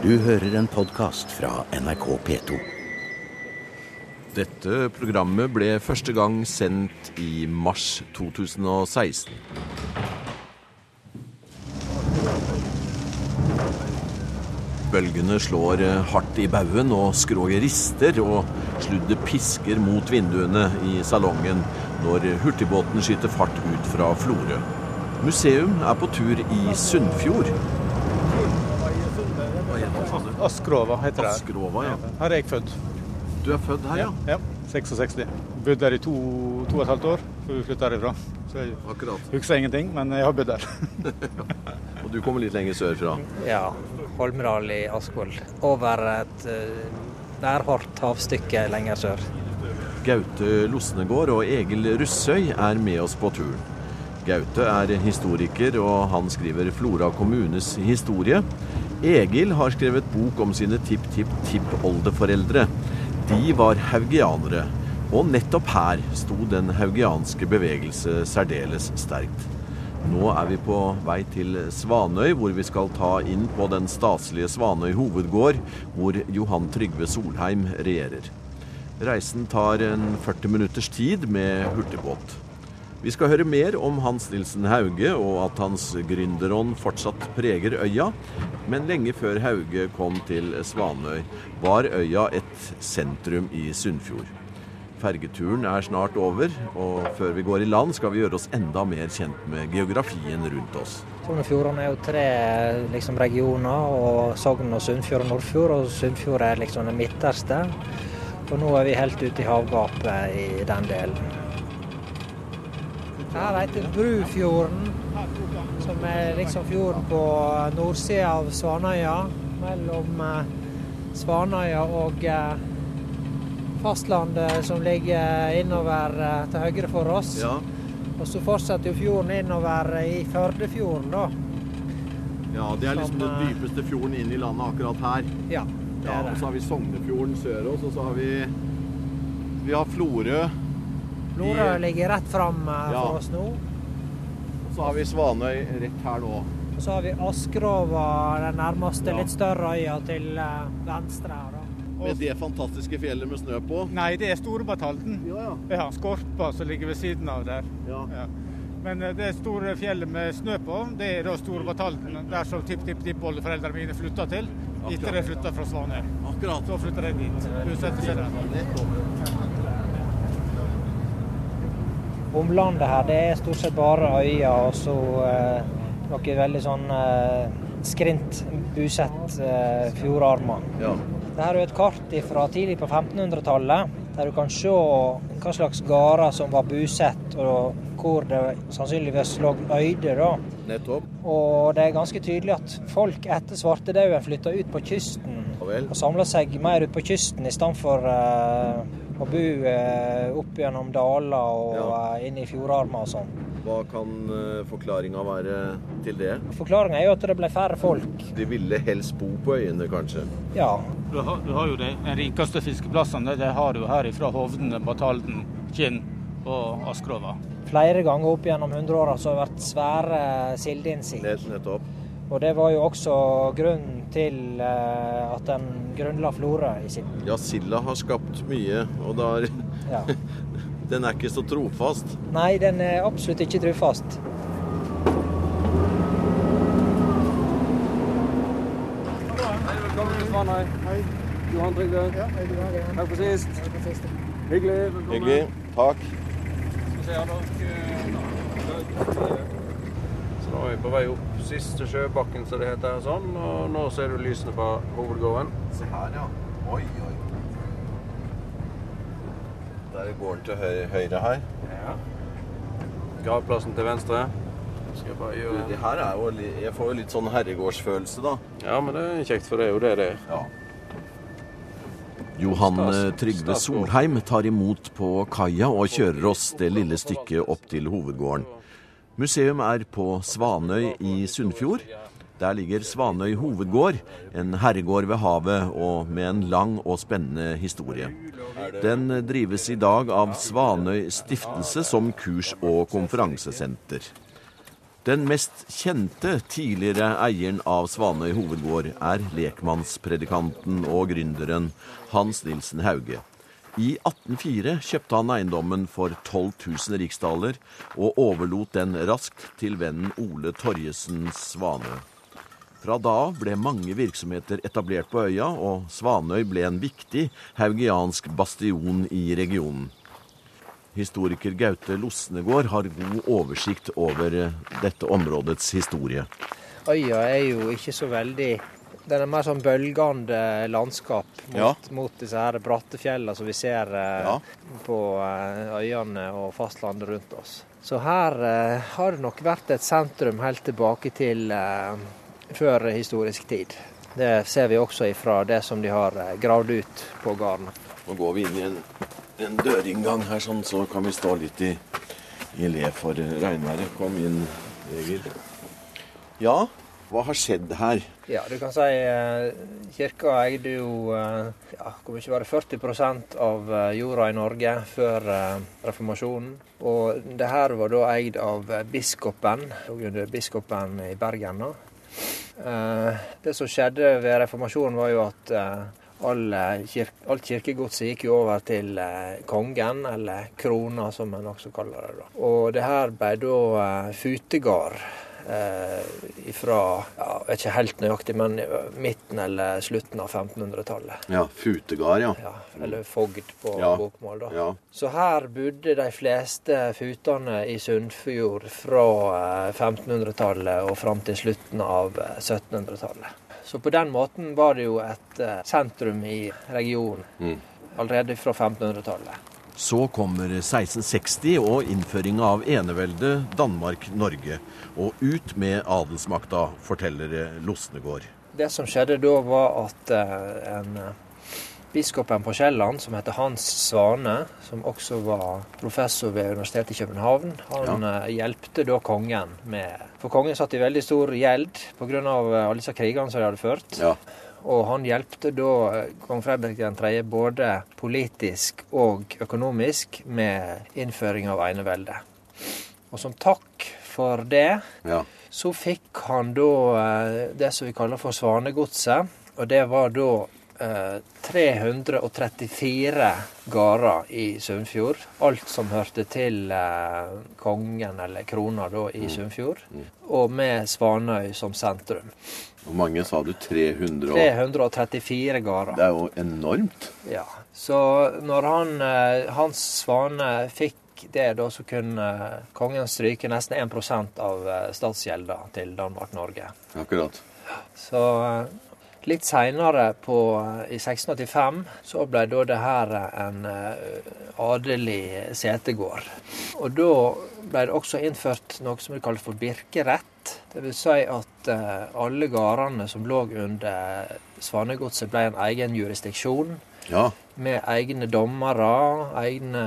Du hører en podkast fra NRK P2. Dette programmet ble første gang sendt i mars 2016. Bølgene slår hardt i baugen, og skroget rister, og sluddet pisker mot vinduene i salongen når hurtigbåten skyter fart ut fra Florø. Museum er på tur i Sunnfjord. Askrova heter det. Askrova, ja. Her er jeg født. Du er født her, ja? Ja, 66. Bodd der i to, to og et halvt år før vi flytta herifra. Så jeg Akkurat. husker ingenting, men jeg har bodd der. Og du kommer litt lenger sørfra. Ja, Holmral i Askvoll. Over et uh, værhardt havstykke lenger sør. Gaute Losnegård og Egil Russøy er med oss på turen. Gaute er historiker, og han skriver Flora kommunes historie. Egil har skrevet bok om sine tipp-tipp-tippoldeforeldre. De var haugianere, og nettopp her sto den haugianske bevegelse særdeles sterkt. Nå er vi på vei til Svanøy, hvor vi skal ta inn på den staselige Svanøy hovedgård, hvor Johan Trygve Solheim regjerer. Reisen tar en 40 minutters tid med hurtigbåt. Vi skal høre mer om Hans Nilsen Hauge, og at hans gründerånd fortsatt preger øya. Men lenge før Hauge kom til Svanøy, var øya et sentrum i Sunnfjord. Fergeturen er snart over, og før vi går i land skal vi gjøre oss enda mer kjent med geografien rundt oss. Sogn og Fjordane er jo tre liksom, regioner, og Sogn og Sunnfjord og Nordfjord. Og Sunnfjord er liksom det midterste. Og nå er vi helt ute i havgapet i den delen. Her heter Brufjorden, som er liksom fjorden på nordsida av Svanøya. Mellom eh, Svanøya og eh, fastlandet som ligger innover eh, til høyre for oss. Ja, Og så fortsetter jo fjorden innover i Førdefjorden, da. ja det er liksom Som, den dypeste fjorden inn i landet akkurat her. Ja, det Ja, er og så har vi Sognefjorden sør oss, og så har vi Vi har Florø. Florø ligger rett fram eh, Ja. for oss nå. Og så har vi Svanøy rett her nå. Og så har vi Askrova, den nærmeste Ja. litt større øya til eh, venstre her, da. Med det fantastiske fjellet med snø på. Nei, det er Storebatalden. Ja, ja. Ja, Skorpa som ligger ved siden av der. ja. Ja. Men eh, det store fjellet med snø på, det er da Storebatalden. Der som tipp-tipp-tippoldeforeldrene mine flytta til. Etter de flytta fra Svanøy. Akkurat. Så flytta de dit. Bosatte seg der. Omlandet her, det er stort sett bare øyer og så eh, noe veldig sånn eh, skrint, busett eh, fjordarmer. Ja. Dette er jo et kart fra tidlig på 1500-tallet, der du kan se hva slags gårder som var busett, og hvor det sannsynligvis lå øyde. da. Nettopp. Og det er ganske tydelig at folk etter svartedauden flytta ut på kysten og samla seg mer ut på kysten i stedet for eh, å bo eh, opp gjennom daler og Ja. eh, inn i fjordarmer og sånn. Hva kan uh, forklaringa være til det? Forklaringa er jo at det ble færre folk. De ville helst bo på øyene, kanskje. Ja. Du har, du har jo de rikeste fiskeplassene. Det har du her fra Hovden, Batalden, Kinn og Askrova. Flere ganger opp gjennom hundreåra så har det vært svære sildeinnsikt. Nett, nettopp. Og det var jo også grunnen til eh, at den grunnla Florø i sin Ja, silda har skapt mye, og da er, ja. den er ikke så trofast. Nei, den er absolutt ikke trofast. Velkommen til Svanøy. Hei. Johan Trygve. Takk for sist. Hyggelig. Velkommen. Hyggelig. Takk. Skal se, har dere- nå er vi på vei opp siste sjøbakken, som det heter. sånn, og Nå ser du lysene på hovedgården. Se her, ja. Oi, oi. Der er gården til høy høyre her. Ja. Gravplassen til venstre. Skal jeg bare gjøre det her er jo Jeg får jo litt sånn herregårdsfølelse, da. Ja, men det er kjekt, for det er jo det det er. Ja. Johan eh, Trygve Solheim tar imot på kaia og kjører oss det lille stykket opp til hovedgården. Museum er på Svanøy i Sunnfjord. Der ligger Svanøy hovedgård, en herregård ved havet og med en lang og spennende historie. Den drives i dag av Svanøy stiftelse som kurs- og konferansesenter. Den mest kjente tidligere eieren av Svanøy hovedgård er lekmannspredikanten og gründeren Hans Nilsen Hauge. I 1804 kjøpte han eiendommen for 12 000 riksdaler, og overlot den raskt til vennen Ole Torjesen Svanø. Fra da ble mange virksomheter etablert på øya, og Svanøy ble en viktig haugiansk bastion i regionen. Historiker Gaute Losnegård har god oversikt over dette områdets historie. Øya er jo ikke så veldig Den er mer sånn bølgende landskap mot, Ja. mot disse her bratte fjellene som vi ser eh, Ja. på eh, øyene og fastlandet rundt oss. Så her eh, har det nok vært et sentrum helt tilbake til eh, før historisk tid. Det ser vi også ifra det som de har eh, gravd ut på gården. Nå går vi inn i en, en dørinngang her, sånn, så kan vi stå litt i, i le for regnværet. Kom inn, Egil. Ja, hva har skjedd her? Ja, du kan si eh, kirka eide jo eh, ja, hvor mye var det, 40% av eh, jorda i Norge før reformasjonen. Og det her var da eid av biskopen, under biskopen i Bergen. da. Det som skjedde ved reformasjonen, var jo at alt kirkegodset gikk jo over til kongen, eller krona som en også kaller det. da. Og det her ble da futegard eh, fra ja, vet ikke helt nøyaktig, men midten eller slutten av 1500-tallet. Ja, futegard, ja. Ja, eller fogd på Ja. bokmål. da. Ja. Så her bodde de fleste futene i Sunnfjord fra eh, 1500-tallet og fram til slutten av eh, 1700-tallet. Så på den måten var det jo et sentrum i regionen Mm. allerede fra 1500-tallet. Så kommer 1660 og innføringa av eneveldet Danmark-Norge. Og ut med adelsmakta, forteller Losnegård. Det som skjedde da, var at eh, en eh, biskopen på Kielland, som heter Hans Svane, som også var professor ved Universitetet i København, han ja. hjelpte da kongen med For kongen satt i veldig stor gjeld pga. alle disse krigene som de hadde ført. Ja. Og han hjelpte da eh, kong Fredrik 3. både politisk og økonomisk med innføring av eneveldet. Og som takk for det ja. så fikk han da eh, det som vi kaller for Svanegodset. Og det var da 334 gårder i Sunnfjord. Alt som hørte til eh, kongen, eller krona, da, i Sunnfjord. Og med Svanøy som sentrum. Hvor mange sa du? 300? Og... 334 gårder. Det er jo enormt. Ja. Så når han, eh, Hans Svane fikk det, da så kunne kongen stryke nesten 1% av eh, statsgjelda til Danmark-Norge. Akkurat. Så eh, litt seinere, i 1685, så ble da det her en eh, adelig setegård. Og da ble det også innført noe som det kaller for birkerett. Det vil si at eh, alle gårdene som lå under Svanegodset, ble en egen jurisdiksjon. Ja. Med egne dommere, egne,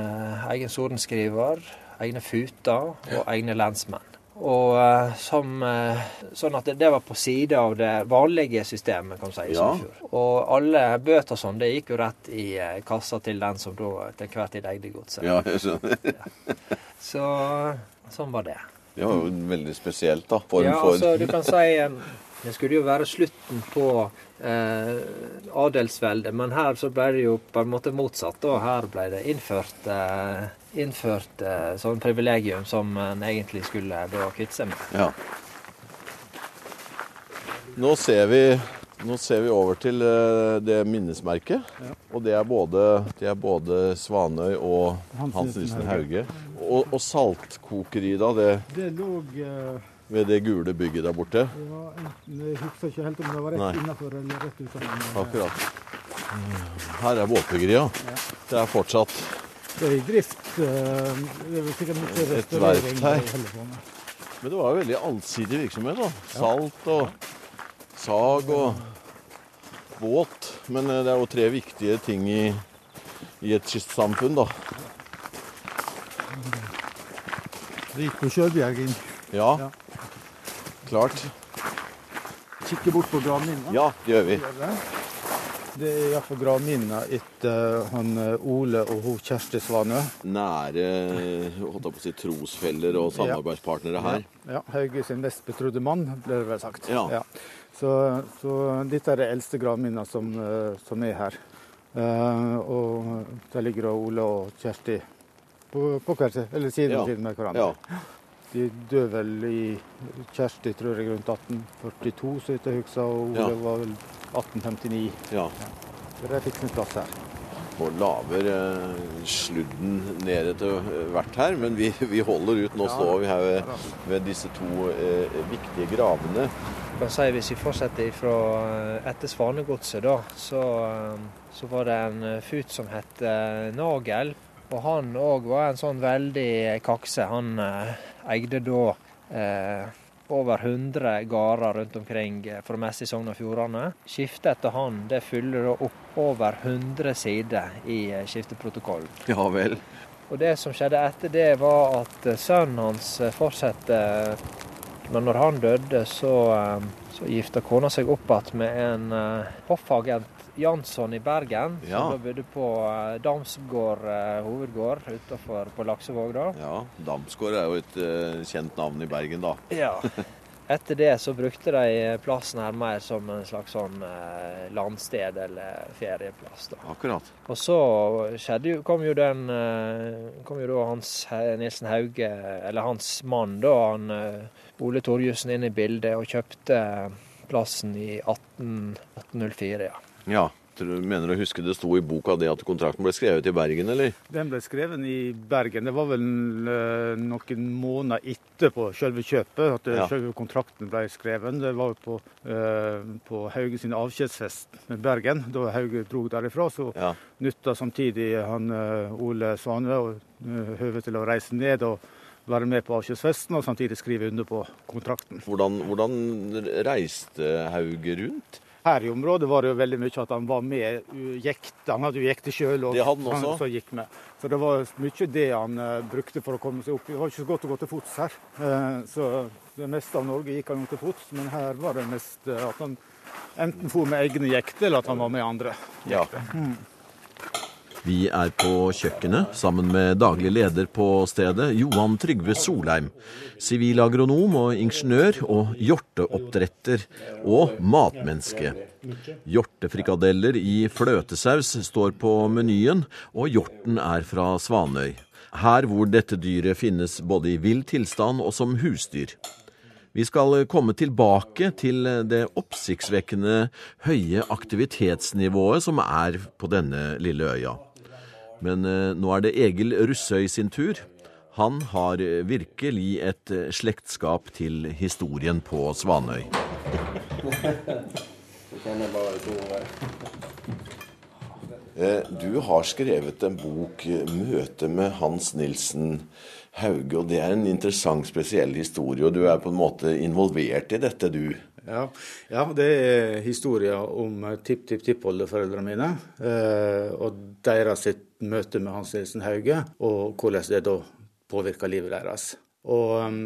egen sorenskriver, egne futer og egne lensmenn. Og eh, som, eh, Sånn at det, det var på side av det vanlige systemet, kan du si. i Ja. Og alle bøter sånn, det gikk jo rett i eh, kassa til den som da til enhver tid eide godset. ja, jeg skjønner. Så sånn var det. Det var jo veldig spesielt, da. Form ja, for altså, du kan si Det skulle jo være slutten på eh, adelsveldet, men her så ble det jo på en måte motsatt. Og her ble det innført, eh, innført eh, sånn privilegium som en egentlig skulle da kvitte seg med. Ja. Nå ser vi, nå ser vi over til eh, det minnesmerket. Og det er både, det er både Svanøy og Hans Nielsen Hauge. Og, og saltkokeriet, da, det, Det lå eh, ved det gule bygget der borte. det var enten, Jeg husker ikke helt om det var rett innafor eller rett utenfor. Akkurat. Her er båtbyggeriet. Det er fortsatt Det er i drift. eh, Det er sikkert mye restaurering. Men det var jo veldig allsidig virksomhet. da. Salt og sag og båt. Men eh, det er jo tre viktige ting i, i et kystsamfunn, da. Det gikk på sjølbjerging. Ja, klart. Kikke bort på gravminnet. Ja, det gjør vi. Det. Det er iallfall gravminner etter han eh, Ole og hun Kjersti Svanø. Nære holdt jeg på å si, trosfeller og samarbeidspartnere her. Ja, ja Hauge sin mest betrodde mann, ble det vel sagt. Ja. Ja. Så, så dette er de eldste gravminnene som, eh, som er her. Eh, og der ligger Ole og Kjersti på, på hver eller side Ja. side med hverandre. Ja. De døde vel i Kjersti tror jeg rundt 1842, så vidt jeg husker, og Ole Ja. var vel 1859. ja. Så det fikk sin plass her. Og laver eh, sludden ned etter hvert her, men vi, vi holder ut. Nå Ja. står vi her ved, ved disse to eh, viktige gravene. Kan si Hvis vi fortsetter fra eh, etter Svanegodset, da, så, eh, så var det en fut som het eh, Nagel. Og han òg var en sånn veldig kakse. Han eh, eide da eh, over 100 gårder rundt omkring, eh, for det meste i Sogn og Fjordane. Skiftet etter han det fyller opp over 100 sider i eh, skifteprotokollen. Ja vel. Og det som skjedde etter det, var at eh, sønnen hans fortsatte Men når han døde, så, så gifta kona seg opp igjen med en uh, hoffagent Jansson i Bergen, Ja. som da bodde på uh, Damsgård uh, hovedgård utenfor på Laksevåg. da. Ja, Damsgård er jo et uh, kjent navn i Bergen, da. Ja. Etter det så brukte de plassen her mer som en slags sånn eh, landsted eller ferieplass. da. Akkurat. Og så jo, kom jo den eh, kom jo da Hans Nilsen Hauge, eller hans mann, da, han eh, Ole Torjussen inn i bildet og kjøpte plassen i 18, 1804, ja. Ja. Mener å huske det sto i boka det at kontrakten ble skrevet i Bergen, eller? Den ble skrevet i Bergen. Det var vel eh, noen måneder etterpå selve kjøpet at eh, Ja. selve kontrakten ble skrevet. Det var på, eh, på Hauge sin avskjedsfest med Bergen. Da Hauge dro derifra, så Ja. nytta samtidig han Ole Svanve høvet til å reise ned og være med på avskjedsfesten, og samtidig skrive under på kontrakten. Hvordan, hvordan reiste Hauge rundt? Her i området var det jo veldig mye at han var med jekte. Han hadde jo jekte sjøl. Det hadde han også? gikk med. Så det var mye det han eh, brukte for å komme seg opp. Det var ikke så godt å gå til fots her. Eh, så det meste av Norge gikk han jo til fots, men her var det mest eh, at han enten for med egne jekter, eller at han var med andre. Ja. Vi er på kjøkkenet sammen med daglig leder på stedet, Johan Trygve Solheim. Sivilagronom og ingeniør og hjorteoppdretter og matmenneske. Hjortefrikadeller i fløtesaus står på menyen, og hjorten er fra Svanøy. Her hvor dette dyret finnes både i vill tilstand og som husdyr. Vi skal komme tilbake til det oppsiktsvekkende høye aktivitetsnivået som er på denne lille øya. Men eh, nå er det Egil Russøy sin tur. Han har eh, virkelig et eh, slektskap til historien på Svanøy. Eh, Du har skrevet en bok, 'Møte med Hans Nilsen Hauge'. og Det er en interessant, spesiell historie, og du er på en måte involvert i dette, du. Ja, ja det er historier om tipp-tipp-tippoldeforeldrene mine. Eh, og deres møte med Hans Nilsen Hauge, og hvordan det da påvirka livet deres. Og um,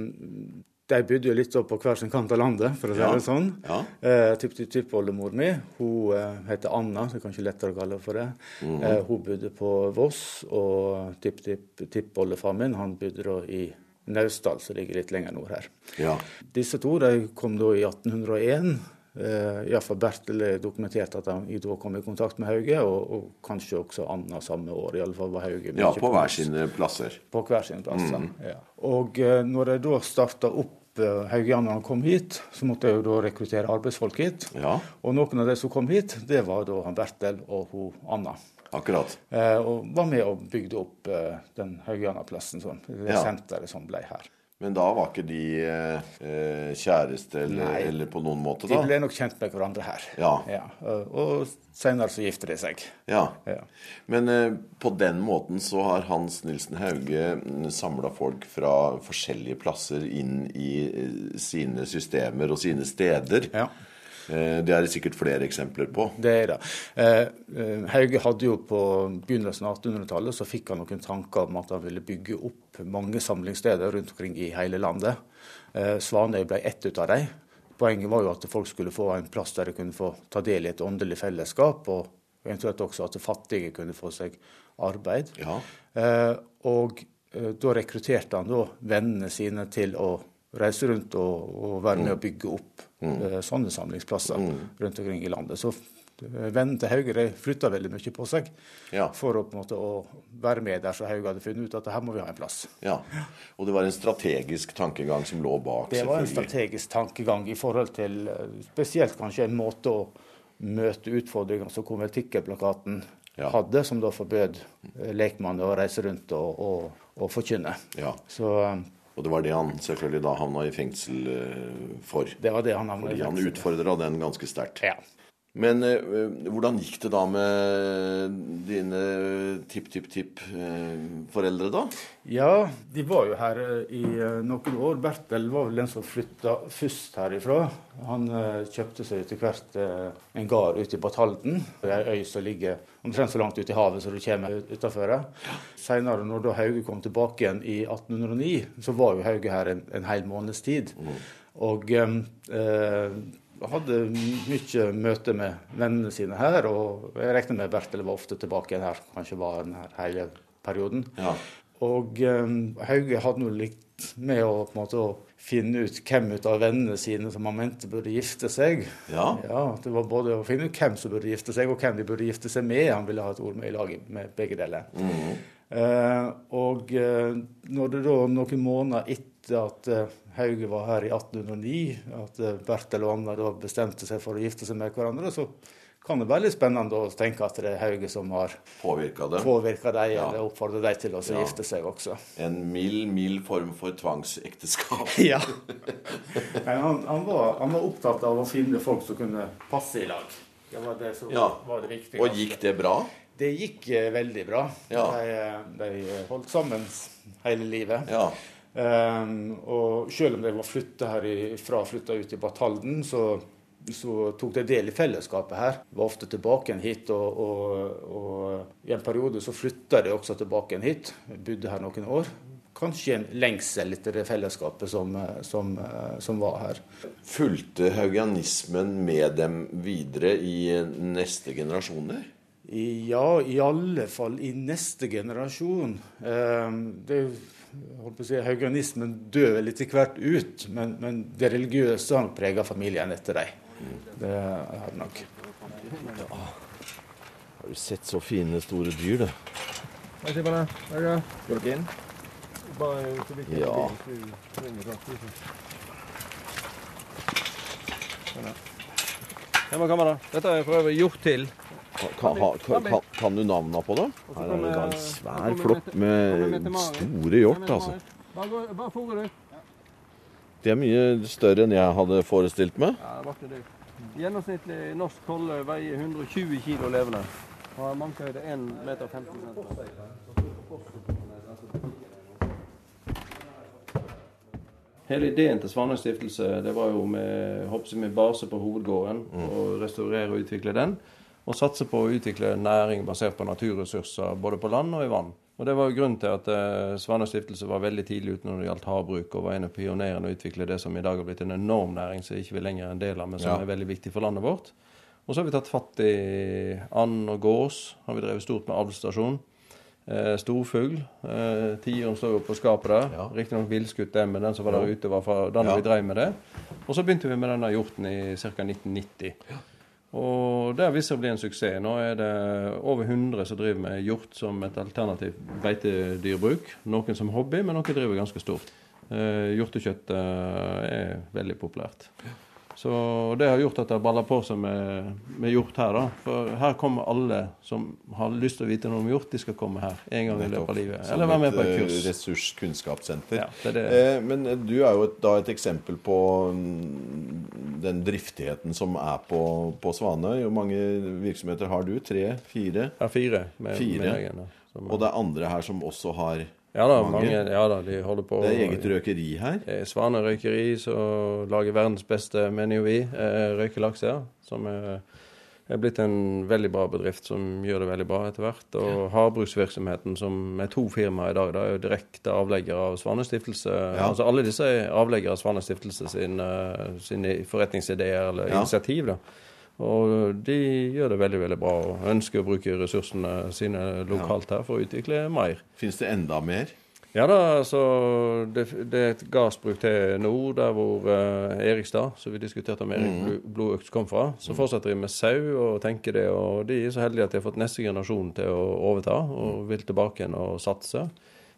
de bodde jo litt på hver sin kant av landet, for å si Ja, det sånn. ja. Eh, Tipp-tipp-tippoldemor mi hun eh, heter Anna, så det er kanskje lettere å kalle henne for det. Mhm. eh, hun bodde på Voss, og tipp-tipp-tippoldefaren min han bodde da i Naustdal, som ligger litt lenger nord her. Ja. Disse to kom da i 1801. Uh, Iallfall Bertel er dokumentert at han da kom i kontakt med Hauge, og, og kanskje også Anna samme år. I alle fall var Hauge ja, på hver sine plasser. På hver sine plasser. Ja. Og eh, når de da starta opp uh, Haugianerne kom hit, så måtte de jo da rekruttere arbeidsfolk hit. Ja, Og noen av de som kom hit, det var da han Bertel og hun Anna. Akkurat. Eh, og var med og bygde opp eh, den Haugianerplassen, sånn, det Ja. senteret som ble her. Men da var ikke de eh, kjæreste eller, Nei. eller på noen måte, da? De ble nok kjent med hverandre her. Ja. og og senere så gifter de seg. Ja. Ja. Men eh, på den måten så har Hans Nilsen Hauge samla folk fra forskjellige plasser inn i eh, sine systemer og sine steder. Ja. Eh, det er det sikkert flere eksempler på. Det er det. Eh, eh, Hauge hadde jo på begynnelsen av 1800-tallet så fikk han noen tanker om at han ville bygge opp mange samlingssteder rundt omkring i hele landet. Svanøy ble ett ut av dem. Poenget var jo at folk skulle få en plass der de kunne få ta del i et åndelig fellesskap, og eventuelt også at fattige kunne få seg arbeid. Ja. Og da rekrutterte han da vennene sine til å reise rundt og, og være med å bygge opp eh, sånne samlingsplasser rundt omkring i landet. Så Vennen vennene til Hauge flytta veldig mye på seg Ja. for å, på en måte, være med der så Hauge hadde funnet ut at her må vi ha en plass. ja. Og det var en strategisk tankegang som lå bak, Det var en strategisk tankegang i forhold til eh, spesielt kanskje en måte å møte utfordringer som konvertikkelplakaten Ja. hadde, som da forbød eh, lekmannen å reise rundt og, og, og forkynne. Ja. Så eh, Og det var det han selvfølgelig da havna i fengsel eh, for. det var det han havnet Fordi han fengsel. utfordra den ganske sterkt. Ja. Men eh, hvordan gikk det da med dine tipp-tipp-tipp-foreldre, da? Ja, de var jo her eh, i eh, noen år. Bertel var vel den som flytta først herifra. Han eh, kjøpte seg etter hvert eh, en gard ute i Batalden. Ei øy som ligger omtrent så langt ute i havet som du kommer utafor. Seinere, når da Hauge kom tilbake igjen i 1809, så var jo Hauge her en, en hel måneds tid. Og eh, eh, hadde mye møte med vennene sine her, og jeg regner med Bertel var ofte tilbake igjen her, kanskje var den her hele perioden. Ja. Og um, Hauge hadde noe likt med å, måte, å finne ut hvem ut av vennene sine som han mente burde gifte seg. Ja. Det var både å finne ut hvem som burde gifte seg, og hvem de burde gifte seg med. Han ville ha et ord med i laget med begge deler. Eh, og eh, når det da noen måneder etter at eh, Hauge var her i 1809, at eh, Bertel og Anna da bestemte seg for å gifte seg med hverandre, så kan det være litt spennende å tenke at det er Hauge som har Påvirka det? påvirka dem, Ja. eller oppfordra dem til å Ja. gifte seg også. En mild, mild form for tvangsekteskap. Ja. Men han, han, var, han var opptatt av å finne folk som kunne passe i lag. Det var det som Ja. var det viktige. Og gikk det bra? Det gikk eh, veldig bra. Ja. De, de holdt sammen hele livet. Ja. Um, og selv om de var flytta og flytta ut i Batalden, så, så tok de del i fellesskapet her. Var ofte tilbake igjen hit, og, og, og i en periode så flytta de også tilbake igjen hit. Bodde her noen år. Kanskje en lengsel etter det fellesskapet som, som, som var her. Fulgte haugianismen med dem videre i neste generasjoner? Ja, i alle fall i neste generasjon. Um, det holdt på å si, Haugianismen dør vel etter hvert ut, men, men det religiøse har prega familien etter dem. Det har det nok. Har du sett så fine, store dyr? Jeg er Går dere inn? Ja. Hjemme kamera. Dette har for øvrig gjort til. Kan, kan, ha- kan, kan, kan du navnene på dem? Her er det da en svær flokk med- store hjort, altså. De er mye større enn jeg hadde forestilt meg. Ja, det var ikke det. Gjennomsnittlig norsk kolle veier 120 kilo levende. Og har mankehøyde 1 meter 50 cm. Hele ideen til Svanøy stiftelse det var jo med, med base på hovedgården. og restaurere og utvikle den. Og satse på å utvikle næring basert på naturressurser både på land og i vann. Og Det var jo grunnen til at eh, Svanøy stiftelse var veldig tidlig ute når det gjaldt havbruk, og var en av pionerene å utvikle det som i dag har blitt en enorm næring som ikke vi lenger er en del av, men som Ja. er veldig viktig for landet vårt. Og så har vi tatt fatt i and og gås. Har vi drevet stort med avlsstasjon. Eh, storfugl. Eh, Tiuren står jo på skapet der. Ja. Riktignok villskutt den, men den som var der ute, var fra da Ja. vi drev med det. Og så begynte vi med denne hjorten i ca. 1990. Og det har vist seg å bli en suksess. Nå er det over 100 som driver med hjort som et alternativt beitedyrbruk. Noen som hobby, men noen driver ganske stort. Eh, hjortekjøtt er veldig populært. Så det har gjort at det har balla på seg med, med hjort her. da. For her kommer alle som har lyst til å vite noe om hjort, de skal komme her en gang i løpet av livet. Eller være med på et kurs. Som kurs. Ressurskunnskapssenter. Ja, det det. Eh, men eh, du er jo et, da et eksempel på mm, den driftigheten som er på, på Svanøy. Hvor mange virksomheter har du? Tre? Fire? Ja, fire. Med, Fire. Med egen, da. Som- Og det er andre her som også har ja da, mange. mange. Ja da, de holder på. Det er eget røkeri her. Det er Svanøy røykeri som lager verdens beste, mener jo vi, eh, røykelaks. her. som er er blitt en veldig bra bedrift som gjør det veldig bra etter hvert. Og havbruksvirksomheten, som er to firmaer i dag, da er jo direkte avlegger av Svane stiftelse. Altså alle disse er avleggere av Svane stiftelse sine, sine forretningsideer eller Ja. initiativ. da. Og de gjør det veldig veldig bra og ønsker å bruke ressursene sine lokalt her for å utvikle mer. Fins det enda mer? Ja da, altså det, det er et gardsbruk til nord, der hvor eh, Erikstad, som vi diskuterte om Erik mm. Blodøkt kom fra, så fortsetter de med sau og tenker det. Og de er så heldige at de har fått neste generasjon til å overta og vil tilbake igjen og satse.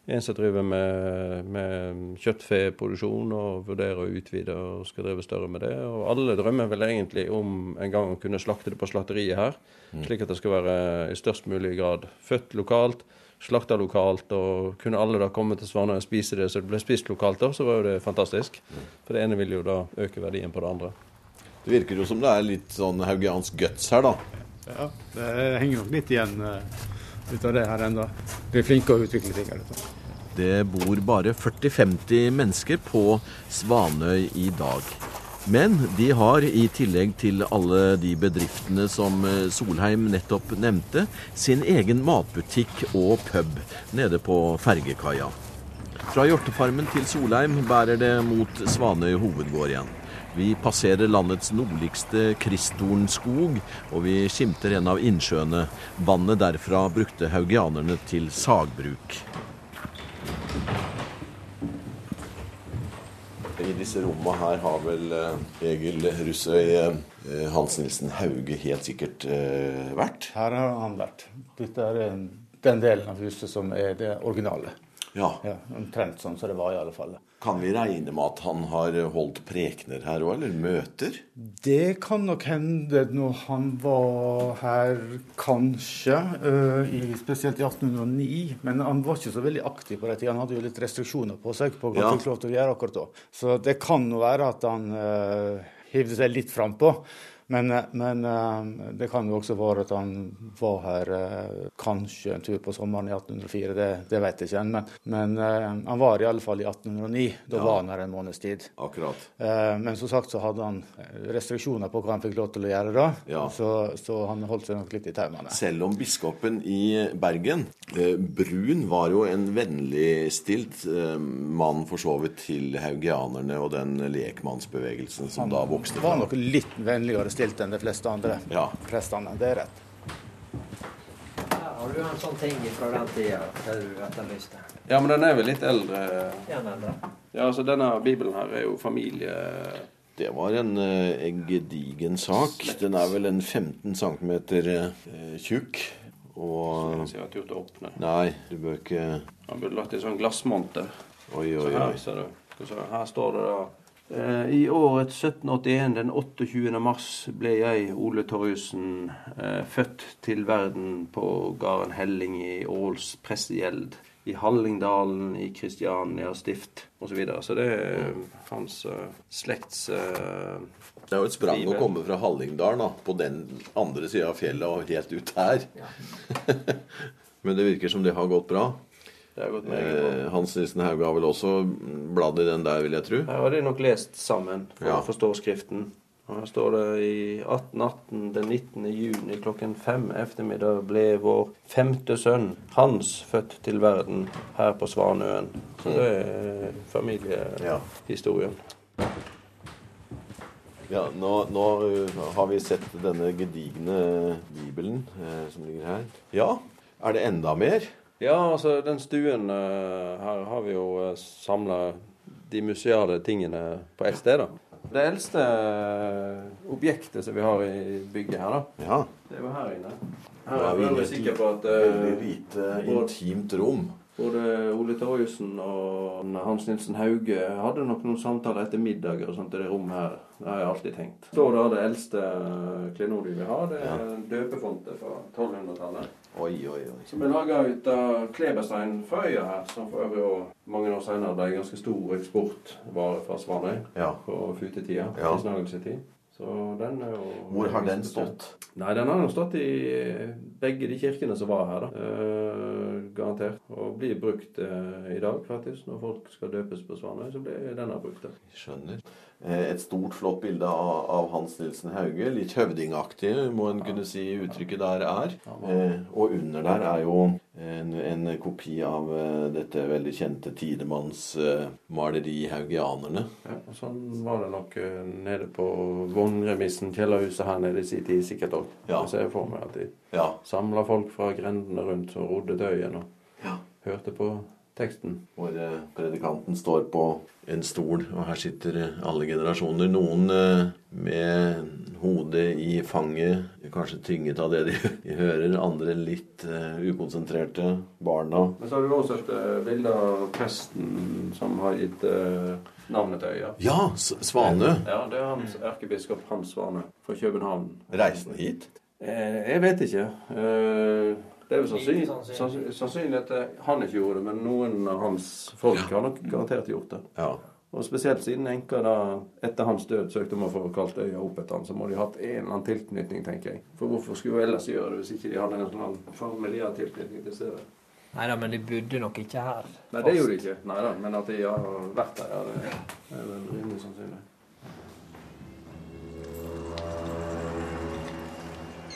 En som driver med, med kjøttfeproduksjon og vurderer å utvide og skal drive større med det. Og alle drømmer vel egentlig om en gang å kunne slakte det på slakteriet her, slik at det skal være i størst mulig grad født lokalt slakta lokalt, og kunne alle da komme til Svanøy og spise det så det ble spist lokalt, da, så var jo det fantastisk. For det ene vil jo da øke verdien på det andre. Det virker jo som det er litt sånn haugiansk guts her, da. Ja, det henger nok litt igjen eh, ut av det her ennå. Er flinke å utvikle ting. Det bor bare 40-50 mennesker på Svanøy i dag. Men de har, i tillegg til alle de bedriftene som eh, Solheim nettopp nevnte, sin egen matbutikk og pub nede på fergekaia. Fra hjortefarmen til Solheim bærer det mot Svanøy hovedgård igjen. Vi passerer landets nordligste kristtornskog, og vi skimter en av innsjøene. Vannet derfra brukte haugianerne til sagbruk. I disse rommene her har vel eh, Egil Russøy eh, Hans Nilsen Hauge helt sikkert eh, vært. Her har han vært. Dette er den delen av huset som er det originale. Ja. Ja, Omtrent sånn som det var, i alle fall. Kan vi regne med at han har holdt prekener her òg, eller møter? Det kan nok hende når han var her, kanskje. øh, i, spesielt i 1809. Men han var ikke så veldig aktiv på den tida. Han hadde jo litt restriksjoner på seg på hva Ja. han fikk lov til å gjøre akkurat da. Så det kan jo være at han uh, hivde seg litt frampå. Men, øh, men øh, det kan jo også være at han var her øh, kanskje en tur på sommeren i 1804. Det, det vet jeg ikke. Men, men han var i alle fall i 1809. Da var han her en måneds tid. Akkurat. Eh, Men som sagt så hadde han restriksjoner på hva han fikk lov til å gjøre da. Ja. Så, så han holdt seg nok litt i taumene. Selv om biskopen i Bergen, eh, Brun, var jo en vennligstilt eh, mann for så vidt til haugianerne og den lekmannsbevegelsen som da vokste Han var nok litt vennligere stilt enn de fleste andre Ja. prestene. Det er rett. Her har du en sånn ting fra den tida du etterlyste. Ja, men den er vel litt eldre. Eldre. Ja, altså denne bibelen her er jo familie... Det var en, eh, en gedigen sak. Den er vel en 15 cm eh, tjukk. Og Så jeg har turt å åpne. Nei, du bør ikke Han burde lagt i sånn glassmonter. Oi, Så oi, her, oi. ser du. Skal vi Her står det da I året 1781, den 28. mars, ble jeg, Ole Torjussen, eh, født til verden på gården Helling i Åls prestegjeld. I Hallingdalen i Kristiania stift osv. Så, videre. så det er hans uh, slekts eh, Det er jo et sprang å komme fra Hallingdalen, da, på den andre sida av fjellet og helt ut her. Men det virker som det har gått bra. Eh, Hans Nissen Hauge har vel også bladd i den der, vil jeg tro. Her har de nok lest sammen for Ja. å forstå skriften. Og her står det i 1818 den 19. juni klokken fem eftermiddag ble vår femte sønn Hans født til verden her på Svanøen. Så det er familiehistorien. Ja, nå, nå uh, har vi sett denne gedigne bibelen eh, som ligger her. Ja, er det enda mer? Ja, altså den stuen eh, Her har vi jo uh, samla de museale tingene på ett sted, da. Det eldste eh, objektet som vi har i bygget her, da, Ja. det er jo her inne. Her er vi veldig sikre på at eh, Veldig lite intimt rom. Både Ole Torjussen og Hans Nilsen Hauge hadde nok noen samtaler etter middager og sånt i det rommet her. Det har jeg alltid tenkt. Så da det eldste klenodiet vi har, det er ja. døpefontet fra 1200-tallet. Oi, oi, oi. Som er laga ut av kleberstein fra øya her, som for øvrig også mange år senere ble en ganske stor eksportvare fra Svanøy Ja. på futetida. Ja. Så den er jo Hvor har den stått? Nei, den har jo stått i begge de kirkene som var her, da. Eh, garantert. Og blir brukt eh, i dag, faktisk. Når folk skal døpes på Svanøy, så blir denne brukt der. Skjønner. Eh, et stort, flott bilde av, av Hans Nilsen Hauge. Litt høvdingaktig, må en kunne si uttrykket der er. Eh, og under der er jo en, en kopi av eh, dette veldig kjente Tidemanns eh, maleri 'Haugianerne'. Ja, og sånn var det nok eh, nede på vognremissen, kjellerhuset her nede i sin tid sikkert òg. Ja. Så ser får meg at de Ja. samla folk fra grendene rundt som rodde til øyen og Ja. hørte på teksten. Hvor eh, predikanten står på en stol, og her sitter eh, alle generasjoner. Noen eh, med hodet i fanget, kanskje tynget av det de, de hører. Andre litt ukonsentrerte. Barna. Men så har du også et eh, bilde av presten som har gitt navnet til øya. Ja, Svanø. Ja, det er hans erkebiskop Hans Svane fra København. Reisen hit. Eh, jeg vet ikke. Det er jo sannsynlig, sannsynlig. sannsynlig, at han ikke gjorde det, men noen av hans folk har nok garantert gjort det. Ja. Og spesielt siden enka da etter hans død søkte om å få kalt øya opp etter han, så må de ha hatt en eller annen tilknytning, tenker jeg. For hvorfor skulle hun ellers gjøre det hvis ikke de hadde en sånn familiær tilknytning til stedet? Nei da, men de bodde nok ikke her. Nei, det gjorde de ikke. Nei da, men at de har vært der, ja, det er vel rimelig sannsynlig.